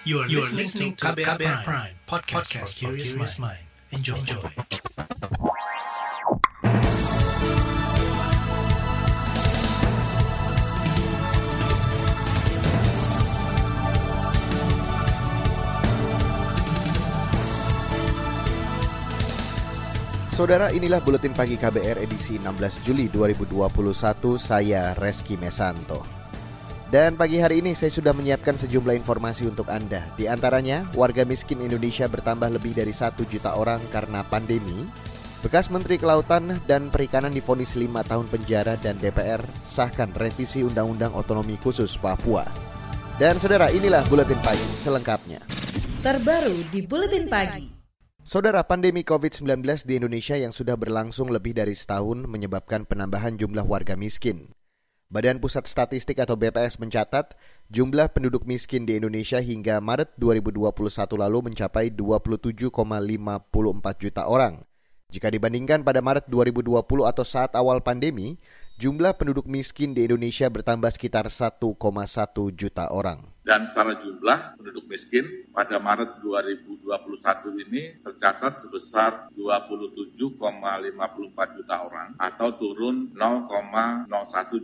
You are, you are listening to KBR, KBR Prime, Prime podcast, podcast for curious mind. Enjoy. Enjoy. Saudara, inilah buletin pagi KBR edisi 16 Juli 2021. Saya Reski Mesanto. Dan pagi hari ini saya sudah menyiapkan sejumlah informasi untuk Anda. Di antaranya, warga miskin Indonesia bertambah lebih dari 1 juta orang karena pandemi. Bekas Menteri Kelautan dan Perikanan difonis 5 tahun penjara dan DPR sahkan revisi Undang-Undang Otonomi Khusus Papua. Dan saudara, inilah buletin pagi selengkapnya. Terbaru di buletin pagi. Saudara, pandemi COVID-19 di Indonesia yang sudah berlangsung lebih dari setahun menyebabkan penambahan jumlah warga miskin. Badan Pusat Statistik atau BPS mencatat jumlah penduduk miskin di Indonesia hingga Maret 2021 lalu mencapai 27,54 juta orang. Jika dibandingkan pada Maret 2020 atau saat awal pandemi, jumlah penduduk miskin di Indonesia bertambah sekitar 1,1 juta orang dan secara jumlah penduduk miskin pada Maret 2021 ini tercatat sebesar 27,54 juta orang atau turun 0,01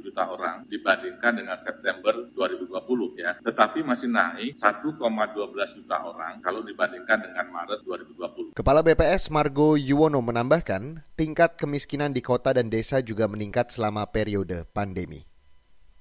juta orang dibandingkan dengan September 2020 ya. Tetapi masih naik 1,12 juta orang kalau dibandingkan dengan Maret 2020. Kepala BPS Margo Yuwono menambahkan, tingkat kemiskinan di kota dan desa juga meningkat selama periode pandemi.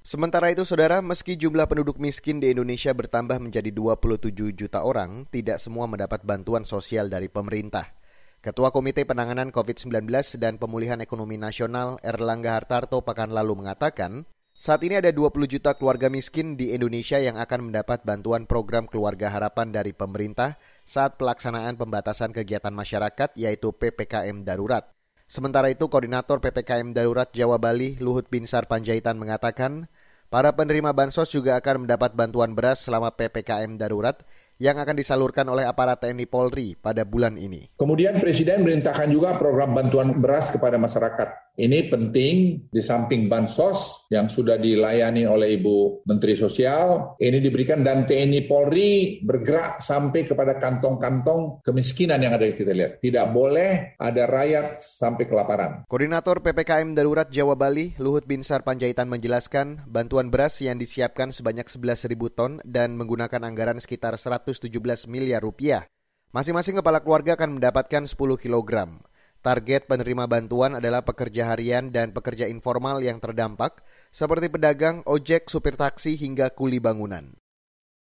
Sementara itu, saudara, meski jumlah penduduk miskin di Indonesia bertambah menjadi 27 juta orang, tidak semua mendapat bantuan sosial dari pemerintah. Ketua Komite Penanganan COVID-19 dan Pemulihan Ekonomi Nasional Erlangga Hartarto pekan lalu mengatakan, saat ini ada 20 juta keluarga miskin di Indonesia yang akan mendapat bantuan program Keluarga Harapan dari pemerintah saat pelaksanaan pembatasan kegiatan masyarakat yaitu PPKM darurat. Sementara itu, Koordinator PPKM Darurat Jawa Bali, Luhut Binsar Panjaitan mengatakan, para penerima bansos juga akan mendapat bantuan beras selama PPKM darurat yang akan disalurkan oleh aparat TNI Polri pada bulan ini. Kemudian Presiden merintahkan juga program bantuan beras kepada masyarakat. Ini penting di samping bansos yang sudah dilayani oleh Ibu Menteri Sosial, ini diberikan dan TNI Polri bergerak sampai kepada kantong-kantong kemiskinan yang ada kita lihat. Tidak boleh ada rakyat sampai kelaparan. Koordinator PPKM Darurat Jawa Bali, Luhut Binsar Panjaitan menjelaskan, bantuan beras yang disiapkan sebanyak 11.000 ton dan menggunakan anggaran sekitar 117 miliar rupiah. Masing-masing kepala keluarga akan mendapatkan 10 kilogram. Target penerima bantuan adalah pekerja harian dan pekerja informal yang terdampak, seperti pedagang, ojek, supir taksi, hingga kuli bangunan.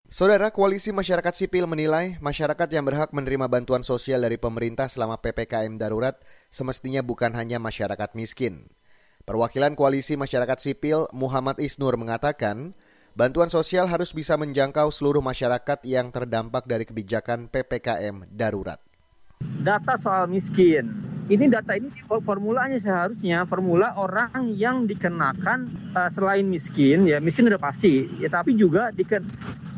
Saudara, Koalisi Masyarakat Sipil menilai masyarakat yang berhak menerima bantuan sosial dari pemerintah selama PPKM darurat semestinya bukan hanya masyarakat miskin. Perwakilan Koalisi Masyarakat Sipil Muhammad Isnur mengatakan, bantuan sosial harus bisa menjangkau seluruh masyarakat yang terdampak dari kebijakan PPKM darurat. Data soal miskin, ini data ini formulanya seharusnya formula orang yang dikenakan uh, selain miskin ya miskin udah pasti. Ya tapi juga diken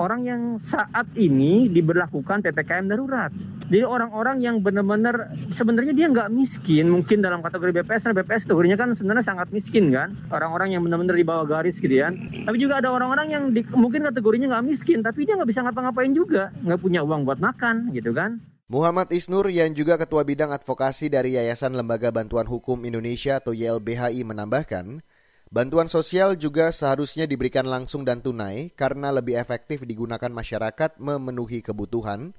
orang yang saat ini diberlakukan ppkm darurat. Jadi orang-orang yang benar-benar sebenarnya dia nggak miskin mungkin dalam kategori BPS karena BPS kategorinya kan sebenarnya sangat miskin kan? Orang-orang yang benar-benar di bawah garis gitu ya. Tapi juga ada orang-orang yang di, mungkin kategorinya nggak miskin tapi dia nggak bisa ngapa-ngapain juga. Nggak punya uang buat makan gitu kan Muhammad Isnur yang juga Ketua Bidang Advokasi dari Yayasan Lembaga Bantuan Hukum Indonesia atau YLBHI menambahkan, bantuan sosial juga seharusnya diberikan langsung dan tunai karena lebih efektif digunakan masyarakat memenuhi kebutuhan,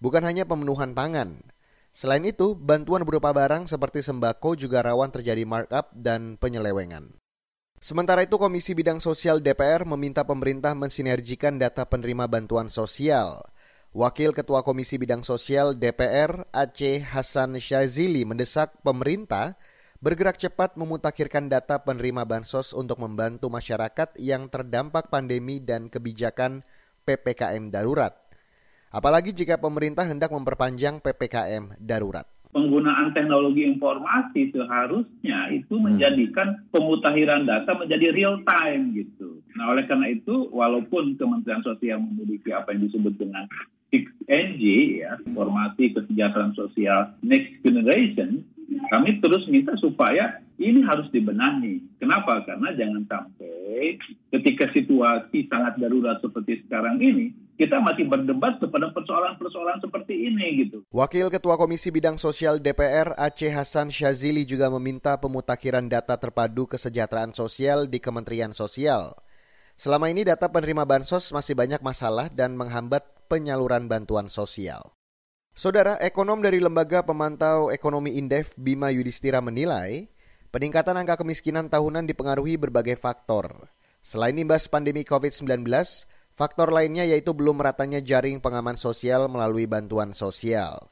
bukan hanya pemenuhan pangan. Selain itu, bantuan berupa barang seperti sembako juga rawan terjadi markup dan penyelewengan. Sementara itu, Komisi Bidang Sosial DPR meminta pemerintah mensinergikan data penerima bantuan sosial – Wakil Ketua Komisi Bidang Sosial DPR Aceh Hasan Syazili mendesak pemerintah bergerak cepat memutakhirkan data penerima bansos untuk membantu masyarakat yang terdampak pandemi dan kebijakan PPKM darurat. Apalagi jika pemerintah hendak memperpanjang PPKM darurat penggunaan teknologi informasi seharusnya itu hmm. menjadikan pemutakhiran data menjadi real time gitu. Nah, oleh karena itu, walaupun Kementerian Sosial memiliki apa yang disebut dengan 6NG, ya, informasi kesejahteraan sosial next generation, kami terus minta supaya ini harus dibenahi. Kenapa? Karena jangan sampai ketika situasi sangat darurat seperti sekarang ini, kita masih berdebat kepada persoalan-persoalan seperti ini gitu. Wakil Ketua Komisi Bidang Sosial DPR Aceh Hasan Syazili juga meminta pemutakhiran data terpadu kesejahteraan sosial di Kementerian Sosial. Selama ini data penerima bansos masih banyak masalah dan menghambat penyaluran bantuan sosial. Saudara ekonom dari Lembaga Pemantau Ekonomi Indef Bima Yudhistira menilai, peningkatan angka kemiskinan tahunan dipengaruhi berbagai faktor. Selain imbas pandemi COVID-19, faktor lainnya yaitu belum meratanya jaring pengaman sosial melalui bantuan sosial.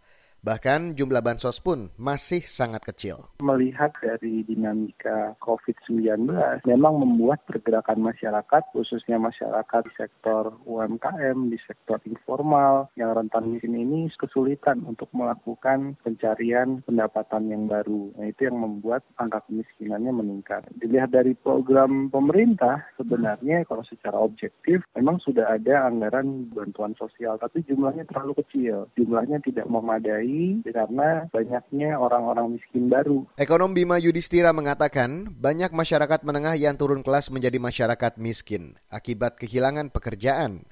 Bahkan jumlah bansos pun masih sangat kecil. Melihat dari dinamika COVID-19, memang membuat pergerakan masyarakat, khususnya masyarakat di sektor UMKM, di sektor informal, yang rentan miskin ini kesulitan untuk melakukan pencarian pendapatan yang baru. Nah, itu yang membuat angka kemiskinannya meningkat. Dilihat dari program pemerintah, sebenarnya kalau secara objektif, memang sudah ada anggaran bantuan sosial, tapi jumlahnya terlalu kecil. Jumlahnya tidak memadai karena banyaknya orang-orang miskin baru. Ekonom Bima Yudhistira mengatakan banyak masyarakat menengah yang turun kelas menjadi masyarakat miskin akibat kehilangan pekerjaan.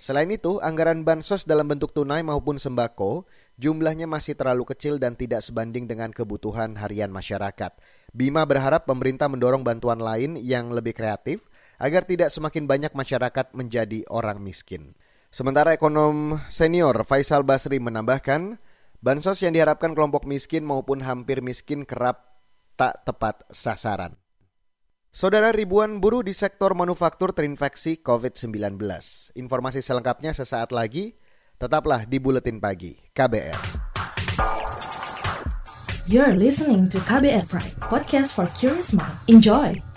Selain itu, anggaran bansos dalam bentuk tunai maupun sembako jumlahnya masih terlalu kecil dan tidak sebanding dengan kebutuhan harian masyarakat. Bima berharap pemerintah mendorong bantuan lain yang lebih kreatif agar tidak semakin banyak masyarakat menjadi orang miskin. Sementara ekonom senior Faisal Basri menambahkan, Bansos yang diharapkan kelompok miskin maupun hampir miskin kerap tak tepat sasaran. Saudara ribuan buruh di sektor manufaktur terinfeksi COVID-19. Informasi selengkapnya sesaat lagi, tetaplah di Buletin Pagi KBR. You're listening to KBR Pride, podcast for curious mind. Enjoy!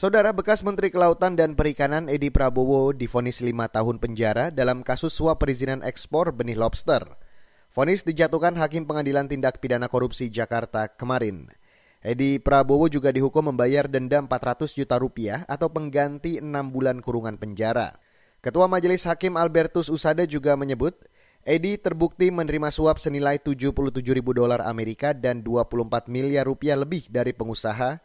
Saudara bekas Menteri Kelautan dan Perikanan Edi Prabowo difonis lima tahun penjara dalam kasus suap perizinan ekspor benih lobster. Fonis dijatuhkan Hakim Pengadilan Tindak Pidana Korupsi Jakarta kemarin. Edi Prabowo juga dihukum membayar denda 400 juta rupiah atau pengganti 6 bulan kurungan penjara. Ketua Majelis Hakim Albertus Usada juga menyebut, Edi terbukti menerima suap senilai 77 ribu dolar Amerika dan 24 miliar rupiah lebih dari pengusaha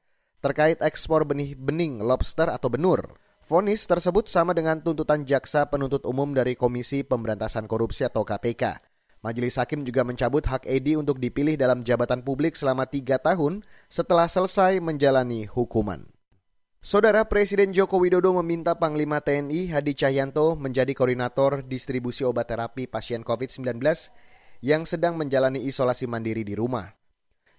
terkait ekspor benih-bening lobster atau benur. Fonis tersebut sama dengan tuntutan jaksa penuntut umum dari Komisi Pemberantasan Korupsi atau KPK. Majelis Hakim juga mencabut hak Edi untuk dipilih dalam jabatan publik selama tiga tahun setelah selesai menjalani hukuman. Saudara Presiden Joko Widodo meminta Panglima TNI Hadi Cahyanto menjadi koordinator distribusi obat terapi pasien COVID-19 yang sedang menjalani isolasi mandiri di rumah.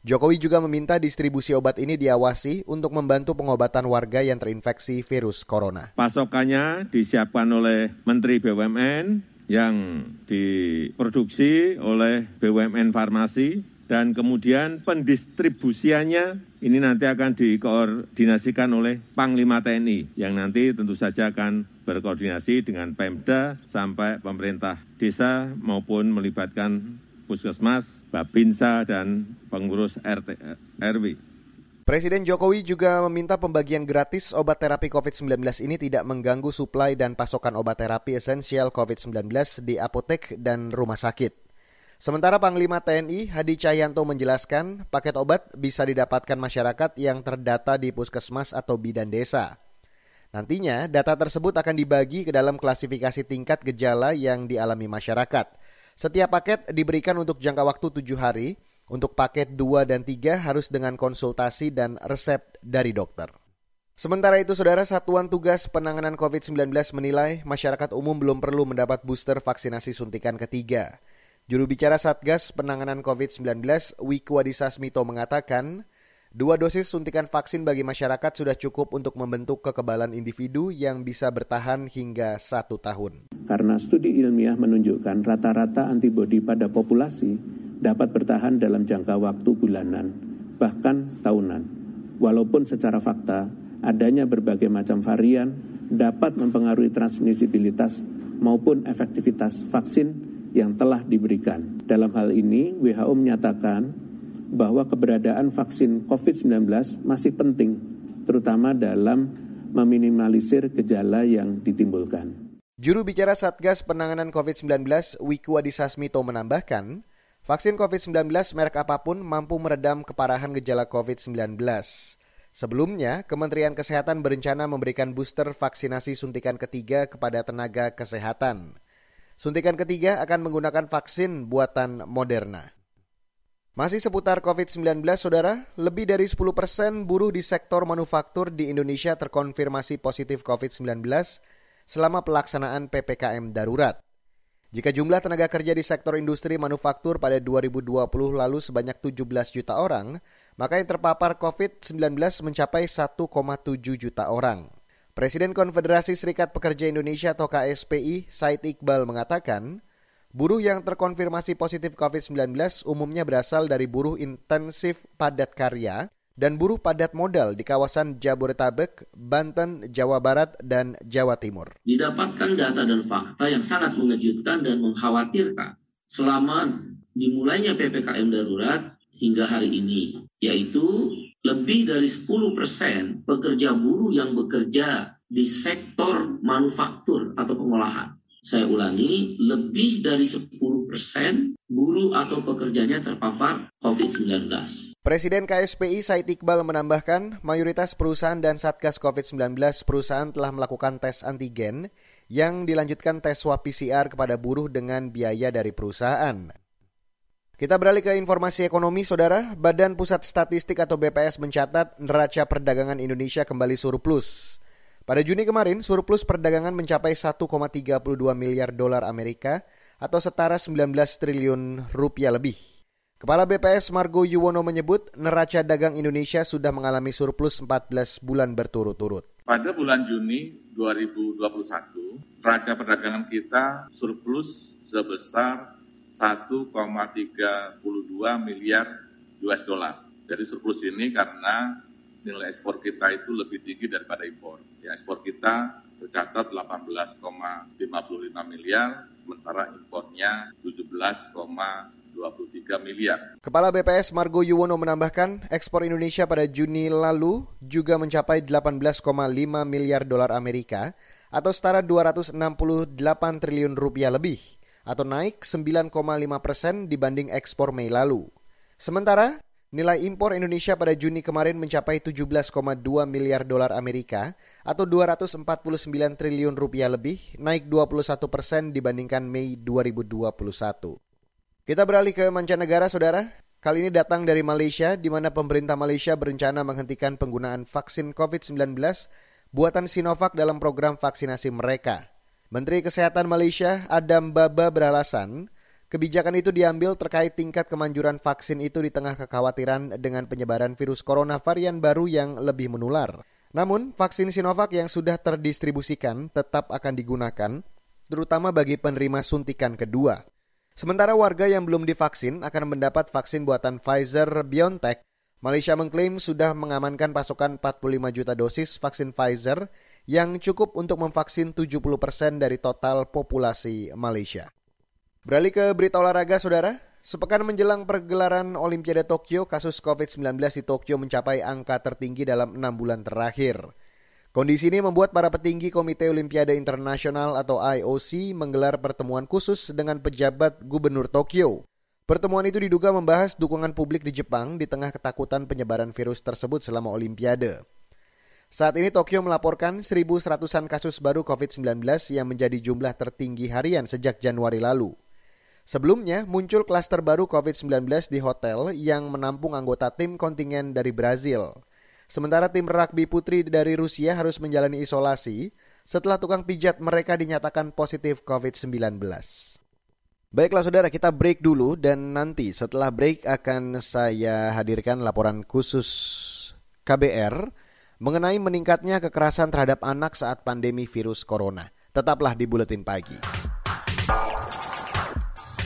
Jokowi juga meminta distribusi obat ini diawasi untuk membantu pengobatan warga yang terinfeksi virus corona. Pasokannya disiapkan oleh Menteri BUMN yang diproduksi oleh BUMN Farmasi dan kemudian pendistribusiannya ini nanti akan dikoordinasikan oleh Panglima TNI yang nanti tentu saja akan berkoordinasi dengan Pemda sampai pemerintah desa maupun melibatkan puskesmas, babinsa, dan pengurus RT, RW. Presiden Jokowi juga meminta pembagian gratis obat terapi COVID-19 ini tidak mengganggu suplai dan pasokan obat terapi esensial COVID-19 di apotek dan rumah sakit. Sementara Panglima TNI Hadi Cahyanto menjelaskan paket obat bisa didapatkan masyarakat yang terdata di puskesmas atau bidan desa. Nantinya data tersebut akan dibagi ke dalam klasifikasi tingkat gejala yang dialami masyarakat – setiap paket diberikan untuk jangka waktu tujuh hari. Untuk paket 2 dan 3 harus dengan konsultasi dan resep dari dokter. Sementara itu, Saudara Satuan Tugas Penanganan COVID-19 menilai masyarakat umum belum perlu mendapat booster vaksinasi suntikan ketiga. Juru bicara Satgas Penanganan COVID-19, Wiku Adhisa Smito mengatakan, Dua dosis suntikan vaksin bagi masyarakat sudah cukup untuk membentuk kekebalan individu yang bisa bertahan hingga satu tahun. Karena studi ilmiah menunjukkan rata-rata antibodi pada populasi dapat bertahan dalam jangka waktu bulanan, bahkan tahunan. Walaupun secara fakta, adanya berbagai macam varian dapat mempengaruhi transmisibilitas maupun efektivitas vaksin yang telah diberikan. Dalam hal ini, WHO menyatakan bahwa keberadaan vaksin COVID-19 masih penting, terutama dalam meminimalisir gejala yang ditimbulkan. Juru bicara Satgas Penanganan COVID-19 Wiku Adhisa menambahkan, vaksin COVID-19 merek apa pun mampu meredam keparahan gejala COVID-19. Sebelumnya, Kementerian Kesehatan berencana memberikan booster vaksinasi suntikan ketiga kepada tenaga kesehatan. Suntikan ketiga akan menggunakan vaksin buatan Moderna. Masih seputar COVID-19, Saudara, lebih dari 10 persen buruh di sektor manufaktur di Indonesia terkonfirmasi positif COVID-19 selama pelaksanaan PPKM darurat. Jika jumlah tenaga kerja di sektor industri manufaktur pada 2020 lalu sebanyak 17 juta orang, maka yang terpapar COVID-19 mencapai 1,7 juta orang. Presiden Konfederasi Serikat Pekerja Indonesia atau KSPI, Said Iqbal mengatakan, buruh yang terkonfirmasi positif COVID-19 umumnya berasal dari buruh intensif padat karya dan buruh padat modal di kawasan Jabodetabek, Banten, Jawa Barat, dan Jawa Timur. Didapatkan data dan fakta yang sangat mengejutkan dan mengkhawatirkan selama dimulainya PPKM darurat hingga hari ini, yaitu lebih dari 10 persen pekerja buruh yang bekerja di sektor manufaktur atau pengolahan saya ulangi, lebih dari 10 persen buruh atau pekerjanya terpapar COVID-19. Presiden KSPI Said Iqbal menambahkan, mayoritas perusahaan dan Satgas COVID-19 perusahaan telah melakukan tes antigen yang dilanjutkan tes swab PCR kepada buruh dengan biaya dari perusahaan. Kita beralih ke informasi ekonomi, Saudara. Badan Pusat Statistik atau BPS mencatat neraca perdagangan Indonesia kembali surplus. Pada Juni kemarin, surplus perdagangan mencapai 1,32 miliar dolar Amerika atau setara 19 triliun rupiah lebih. Kepala BPS Margo Yuwono menyebut neraca dagang Indonesia sudah mengalami surplus 14 bulan berturut-turut. Pada bulan Juni 2021, neraca perdagangan kita surplus sebesar 1,32 miliar US dollar. Jadi surplus ini karena nilai ekspor kita itu lebih tinggi daripada impor. Ekspor kita tercatat 18,55 miliar, sementara impornya 17,23 miliar. Kepala BPS Margo Yuwono menambahkan, ekspor Indonesia pada Juni lalu juga mencapai 18,5 miliar dolar Amerika atau setara 268 triliun rupiah lebih atau naik 9,5 persen dibanding ekspor Mei lalu. Sementara Nilai impor Indonesia pada Juni kemarin mencapai 17,2 miliar dolar Amerika atau 249 triliun rupiah lebih, naik 21 persen dibandingkan Mei 2021. Kita beralih ke mancanegara, saudara. Kali ini datang dari Malaysia, di mana pemerintah Malaysia berencana menghentikan penggunaan vaksin COVID-19 buatan Sinovac dalam program vaksinasi mereka. Menteri Kesehatan Malaysia, Adam Baba beralasan, Kebijakan itu diambil terkait tingkat kemanjuran vaksin itu di tengah kekhawatiran dengan penyebaran virus corona varian baru yang lebih menular. Namun, vaksin Sinovac yang sudah terdistribusikan tetap akan digunakan, terutama bagi penerima suntikan kedua. Sementara warga yang belum divaksin akan mendapat vaksin buatan Pfizer-BioNTech. Malaysia mengklaim sudah mengamankan pasokan 45 juta dosis vaksin Pfizer yang cukup untuk memvaksin 70 persen dari total populasi Malaysia. Beralih ke berita olahraga, saudara. Sepekan menjelang pergelaran Olimpiade Tokyo, kasus COVID-19 di Tokyo mencapai angka tertinggi dalam enam bulan terakhir. Kondisi ini membuat para petinggi Komite Olimpiade Internasional atau IOC menggelar pertemuan khusus dengan pejabat Gubernur Tokyo. Pertemuan itu diduga membahas dukungan publik di Jepang di tengah ketakutan penyebaran virus tersebut selama Olimpiade. Saat ini Tokyo melaporkan 1.100-an kasus baru COVID-19 yang menjadi jumlah tertinggi harian sejak Januari lalu. Sebelumnya, muncul klaster baru COVID-19 di hotel yang menampung anggota tim kontingen dari Brazil. Sementara tim rugby putri dari Rusia harus menjalani isolasi setelah tukang pijat mereka dinyatakan positif COVID-19. Baiklah saudara, kita break dulu dan nanti setelah break akan saya hadirkan laporan khusus KBR mengenai meningkatnya kekerasan terhadap anak saat pandemi virus corona. Tetaplah di Buletin Pagi.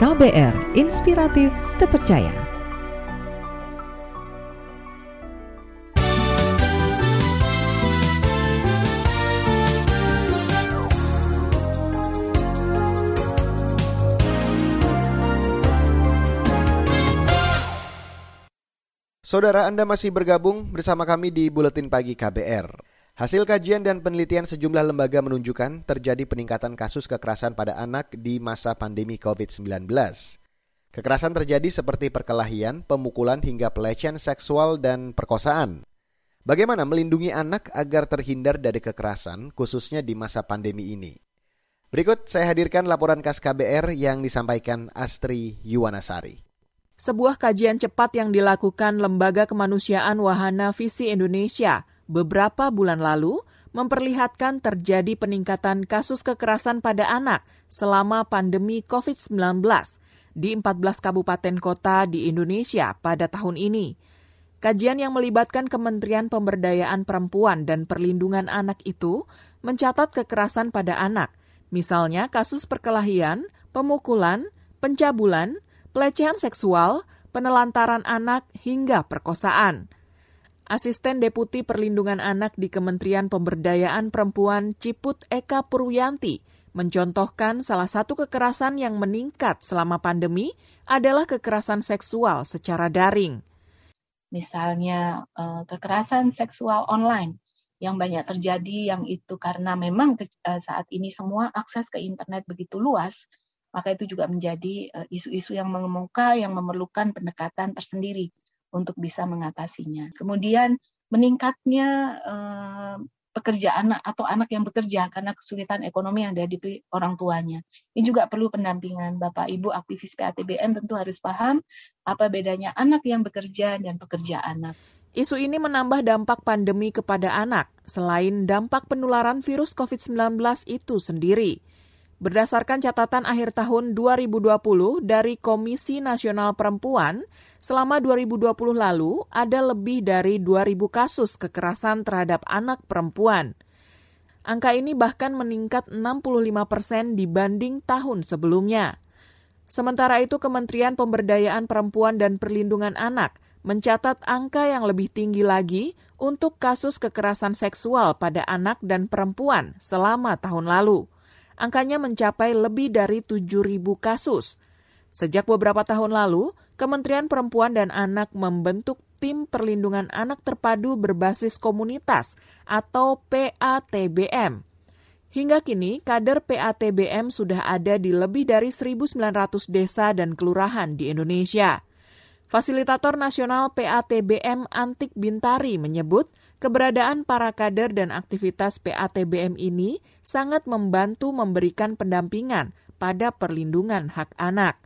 KBR Inspiratif Terpercaya. Saudara Anda masih bergabung bersama kami di Buletin Pagi KBR. Hasil kajian dan penelitian sejumlah lembaga menunjukkan terjadi peningkatan kasus kekerasan pada anak di masa pandemi COVID-19. Kekerasan terjadi seperti perkelahian, pemukulan hingga pelecehan seksual dan perkosaan. Bagaimana melindungi anak agar terhindar dari kekerasan, khususnya di masa pandemi ini? Berikut saya hadirkan laporan khas KBR yang disampaikan Astri Yuwanasari. Sebuah kajian cepat yang dilakukan Lembaga Kemanusiaan Wahana Visi Indonesia beberapa bulan lalu memperlihatkan terjadi peningkatan kasus kekerasan pada anak selama pandemi COVID-19 di 14 kabupaten kota di Indonesia pada tahun ini. Kajian yang melibatkan Kementerian Pemberdayaan Perempuan dan Perlindungan Anak itu mencatat kekerasan pada anak, misalnya kasus perkelahian, pemukulan, pencabulan, pelecehan seksual, penelantaran anak, hingga perkosaan. Asisten Deputi Perlindungan Anak di Kementerian Pemberdayaan Perempuan Ciput Eka Purwianti mencontohkan salah satu kekerasan yang meningkat selama pandemi adalah kekerasan seksual secara daring. Misalnya eh, kekerasan seksual online yang banyak terjadi yang itu karena memang eh, saat ini semua akses ke internet begitu luas, maka itu juga menjadi eh, isu-isu yang mengemuka yang memerlukan pendekatan tersendiri untuk bisa mengatasinya. Kemudian meningkatnya eh, pekerja anak atau anak yang bekerja karena kesulitan ekonomi yang dihadapi orang tuanya. Ini juga perlu pendampingan Bapak Ibu aktivis PATBM tentu harus paham apa bedanya anak yang bekerja dan pekerja anak. Isu ini menambah dampak pandemi kepada anak, selain dampak penularan virus COVID-19 itu sendiri. Berdasarkan catatan akhir tahun 2020 dari Komisi Nasional Perempuan, selama 2020 lalu ada lebih dari 2.000 kasus kekerasan terhadap anak perempuan. Angka ini bahkan meningkat 65 persen dibanding tahun sebelumnya. Sementara itu Kementerian Pemberdayaan Perempuan dan Perlindungan Anak mencatat angka yang lebih tinggi lagi untuk kasus kekerasan seksual pada anak dan perempuan selama tahun lalu angkanya mencapai lebih dari 7.000 kasus. Sejak beberapa tahun lalu, Kementerian Perempuan dan Anak membentuk Tim Perlindungan Anak Terpadu Berbasis Komunitas atau PATBM. Hingga kini, kader PATBM sudah ada di lebih dari 1.900 desa dan kelurahan di Indonesia. Fasilitator Nasional PATBM Antik Bintari menyebut Keberadaan para kader dan aktivitas PATBM ini sangat membantu memberikan pendampingan pada perlindungan hak anak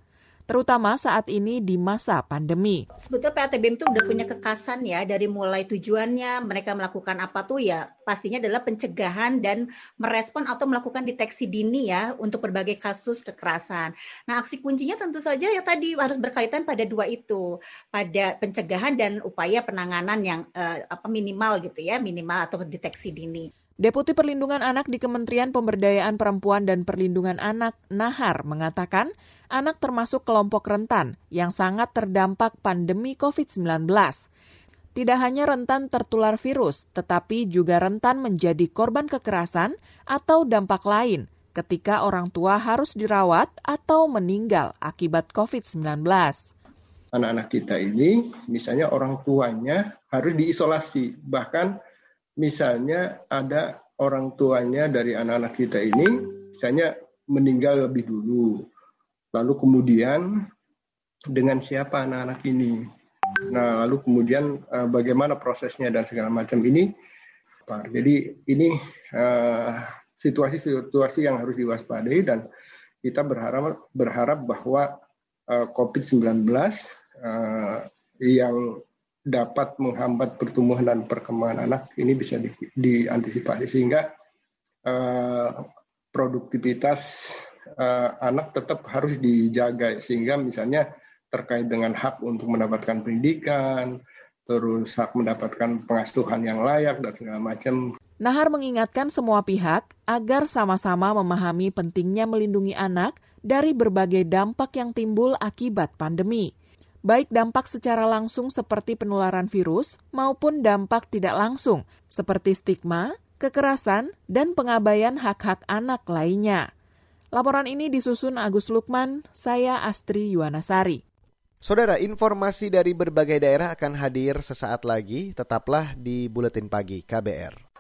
terutama saat ini di masa pandemi. Sebetulnya PATBM itu udah punya kekasan ya dari mulai tujuannya mereka melakukan apa tuh ya pastinya adalah pencegahan dan merespon atau melakukan deteksi dini ya untuk berbagai kasus kekerasan. Nah aksi kuncinya tentu saja ya tadi harus berkaitan pada dua itu pada pencegahan dan upaya penanganan yang eh, apa minimal gitu ya minimal atau deteksi dini. Deputi Perlindungan Anak di Kementerian Pemberdayaan Perempuan dan Perlindungan Anak, Nahar, mengatakan anak termasuk kelompok rentan yang sangat terdampak pandemi COVID-19. Tidak hanya rentan tertular virus, tetapi juga rentan menjadi korban kekerasan atau dampak lain ketika orang tua harus dirawat atau meninggal akibat COVID-19. Anak-anak kita ini, misalnya orang tuanya harus diisolasi, bahkan misalnya ada orang tuanya dari anak-anak kita ini misalnya meninggal lebih dulu. Lalu kemudian dengan siapa anak-anak ini? Nah, lalu kemudian eh, bagaimana prosesnya dan segala macam ini Jadi ini situasi-situasi uh, yang harus diwaspadai dan kita berharap berharap bahwa uh, COVID-19 uh, yang dapat menghambat pertumbuhan dan perkembangan anak ini bisa di, diantisipasi. Sehingga uh, produktivitas uh, anak tetap harus dijaga. Sehingga misalnya terkait dengan hak untuk mendapatkan pendidikan, terus hak mendapatkan pengasuhan yang layak dan segala macam. Nahar mengingatkan semua pihak agar sama-sama memahami pentingnya melindungi anak dari berbagai dampak yang timbul akibat pandemi baik dampak secara langsung seperti penularan virus maupun dampak tidak langsung seperti stigma, kekerasan, dan pengabaian hak-hak anak lainnya. Laporan ini disusun Agus Lukman, saya Astri Yuwanasari. Saudara, informasi dari berbagai daerah akan hadir sesaat lagi. Tetaplah di Buletin Pagi KBR.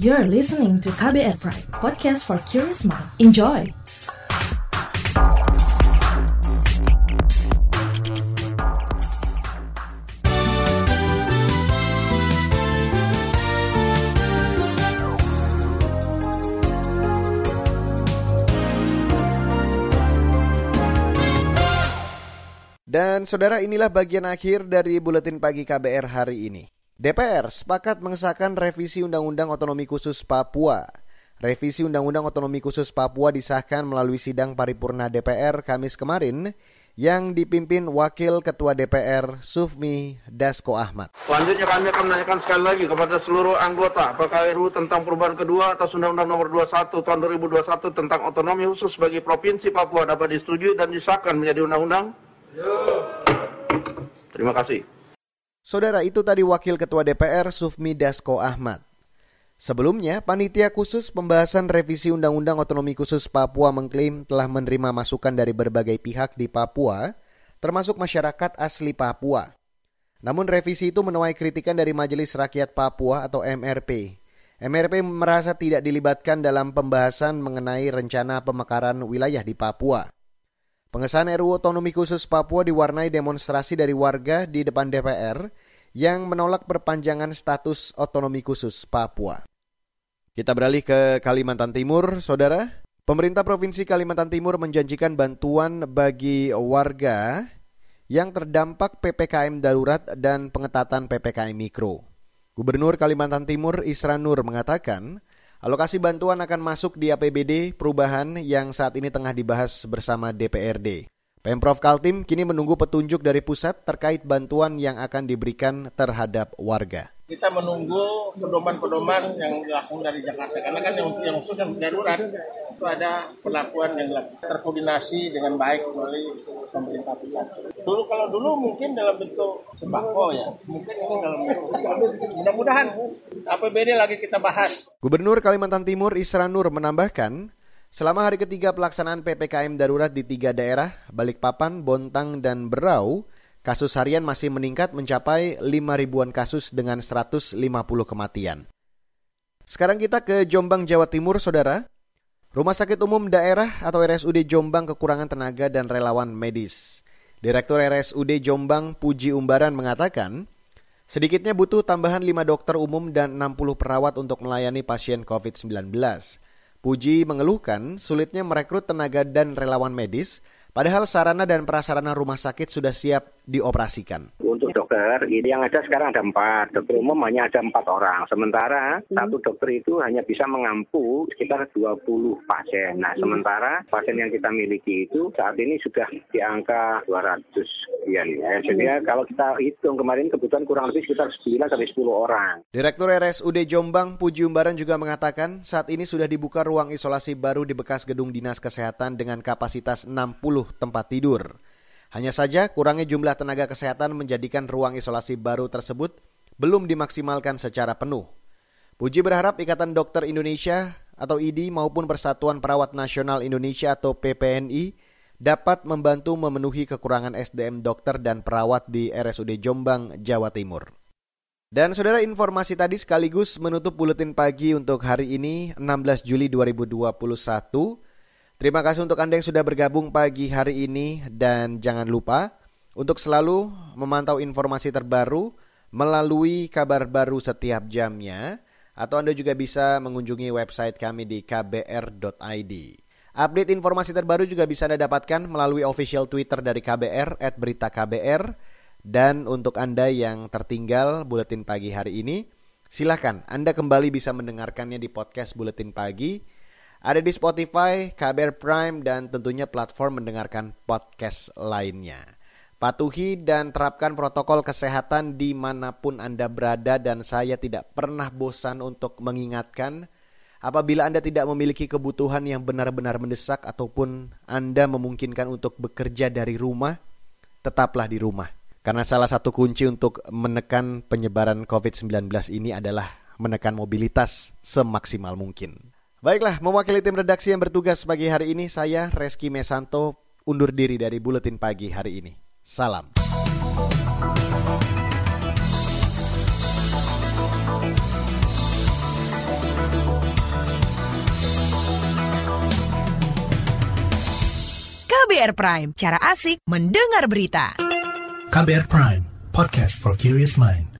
You're listening to KBR Pride, podcast for curious mind. Enjoy! Dan saudara inilah bagian akhir dari Buletin Pagi KBR hari ini. DPR sepakat mengesahkan revisi Undang-Undang Otonomi Khusus Papua. Revisi Undang-Undang Otonomi Khusus Papua disahkan melalui sidang paripurna DPR Kamis kemarin yang dipimpin Wakil Ketua DPR Sufmi Dasko Ahmad. Selanjutnya kami akan menanyakan sekali lagi kepada seluruh anggota RUU tentang perubahan kedua atas Undang-Undang Nomor 21 Tahun 2021 tentang otonomi khusus bagi Provinsi Papua dapat disetujui dan disahkan menjadi undang-undang? Terima kasih. Saudara itu tadi Wakil Ketua DPR Sufmi Dasko Ahmad. Sebelumnya, Panitia Khusus Pembahasan Revisi Undang-Undang Otonomi Khusus Papua mengklaim telah menerima masukan dari berbagai pihak di Papua, termasuk masyarakat asli Papua. Namun revisi itu menuai kritikan dari Majelis Rakyat Papua atau MRP. MRP merasa tidak dilibatkan dalam pembahasan mengenai rencana pemekaran wilayah di Papua. Pengesahan RUU Otonomi Khusus Papua diwarnai demonstrasi dari warga di depan DPR yang menolak perpanjangan status otonomi khusus Papua. Kita beralih ke Kalimantan Timur, Saudara. Pemerintah Provinsi Kalimantan Timur menjanjikan bantuan bagi warga yang terdampak PPKM darurat dan pengetatan PPKM mikro. Gubernur Kalimantan Timur Isra Nur mengatakan, Alokasi bantuan akan masuk di APBD perubahan yang saat ini tengah dibahas bersama DPRD. Pemprov Kaltim kini menunggu petunjuk dari pusat terkait bantuan yang akan diberikan terhadap warga kita menunggu pedoman-pedoman yang langsung dari Jakarta karena kan yang yang khusus yang darurat itu ada perlakuan yang terkoordinasi dengan baik melalui pemerintah pusat. Dulu kalau dulu mungkin dalam bentuk sembako ya, mungkin ini dalam bentuk mudah-mudahan APBD lagi kita bahas. Gubernur Kalimantan Timur Isra Nur menambahkan, selama hari ketiga pelaksanaan PPKM darurat di tiga daerah, Balikpapan, Bontang, dan Berau, Kasus harian masih meningkat mencapai 5 ribuan kasus dengan 150 kematian. Sekarang kita ke Jombang, Jawa Timur, Saudara. Rumah Sakit Umum Daerah atau RSUD Jombang kekurangan tenaga dan relawan medis. Direktur RSUD Jombang Puji Umbaran mengatakan, sedikitnya butuh tambahan 5 dokter umum dan 60 perawat untuk melayani pasien COVID-19. Puji mengeluhkan sulitnya merekrut tenaga dan relawan medis Padahal sarana dan prasarana rumah sakit sudah siap dioperasikan. Untuk dokter, ini yang ada sekarang ada empat. Dokter umum hanya ada empat orang. Sementara hmm. satu dokter itu hanya bisa mengampu sekitar 20 pasien. Nah, hmm. sementara pasien yang kita miliki itu saat ini sudah di angka 200 sekian. Ya. Jadi hmm. kalau kita hitung kemarin kebutuhan kurang lebih sekitar 9 sampai 10 orang. Direktur RSUD Jombang Puji Umbaran juga mengatakan saat ini sudah dibuka ruang isolasi baru di bekas gedung Dinas Kesehatan dengan kapasitas 60 tempat tidur. Hanya saja kurangnya jumlah tenaga kesehatan menjadikan ruang isolasi baru tersebut belum dimaksimalkan secara penuh. Puji berharap Ikatan Dokter Indonesia atau IDI maupun Persatuan Perawat Nasional Indonesia atau PPNI dapat membantu memenuhi kekurangan SDM dokter dan perawat di RSUD Jombang, Jawa Timur. Dan saudara informasi tadi sekaligus menutup buletin pagi untuk hari ini 16 Juli 2021. Terima kasih untuk Anda yang sudah bergabung pagi hari ini. Dan jangan lupa untuk selalu memantau informasi terbaru melalui kabar baru setiap jamnya. Atau Anda juga bisa mengunjungi website kami di kbr.id. Update informasi terbaru juga bisa Anda dapatkan melalui official Twitter dari KBR @beritaKBR dan untuk Anda yang tertinggal buletin pagi hari ini, silahkan Anda kembali bisa mendengarkannya di podcast buletin pagi ada di Spotify, KBR Prime, dan tentunya platform mendengarkan podcast lainnya. Patuhi dan terapkan protokol kesehatan di mana pun Anda berada dan saya tidak pernah bosan untuk mengingatkan apabila Anda tidak memiliki kebutuhan yang benar-benar mendesak ataupun Anda memungkinkan untuk bekerja dari rumah, tetaplah di rumah. Karena salah satu kunci untuk menekan penyebaran COVID-19 ini adalah menekan mobilitas semaksimal mungkin. Baiklah, mewakili tim redaksi yang bertugas pagi hari ini, saya Reski Mesanto undur diri dari Buletin Pagi hari ini. Salam. KBR Prime, cara asik mendengar berita. KBR Prime, podcast for curious mind.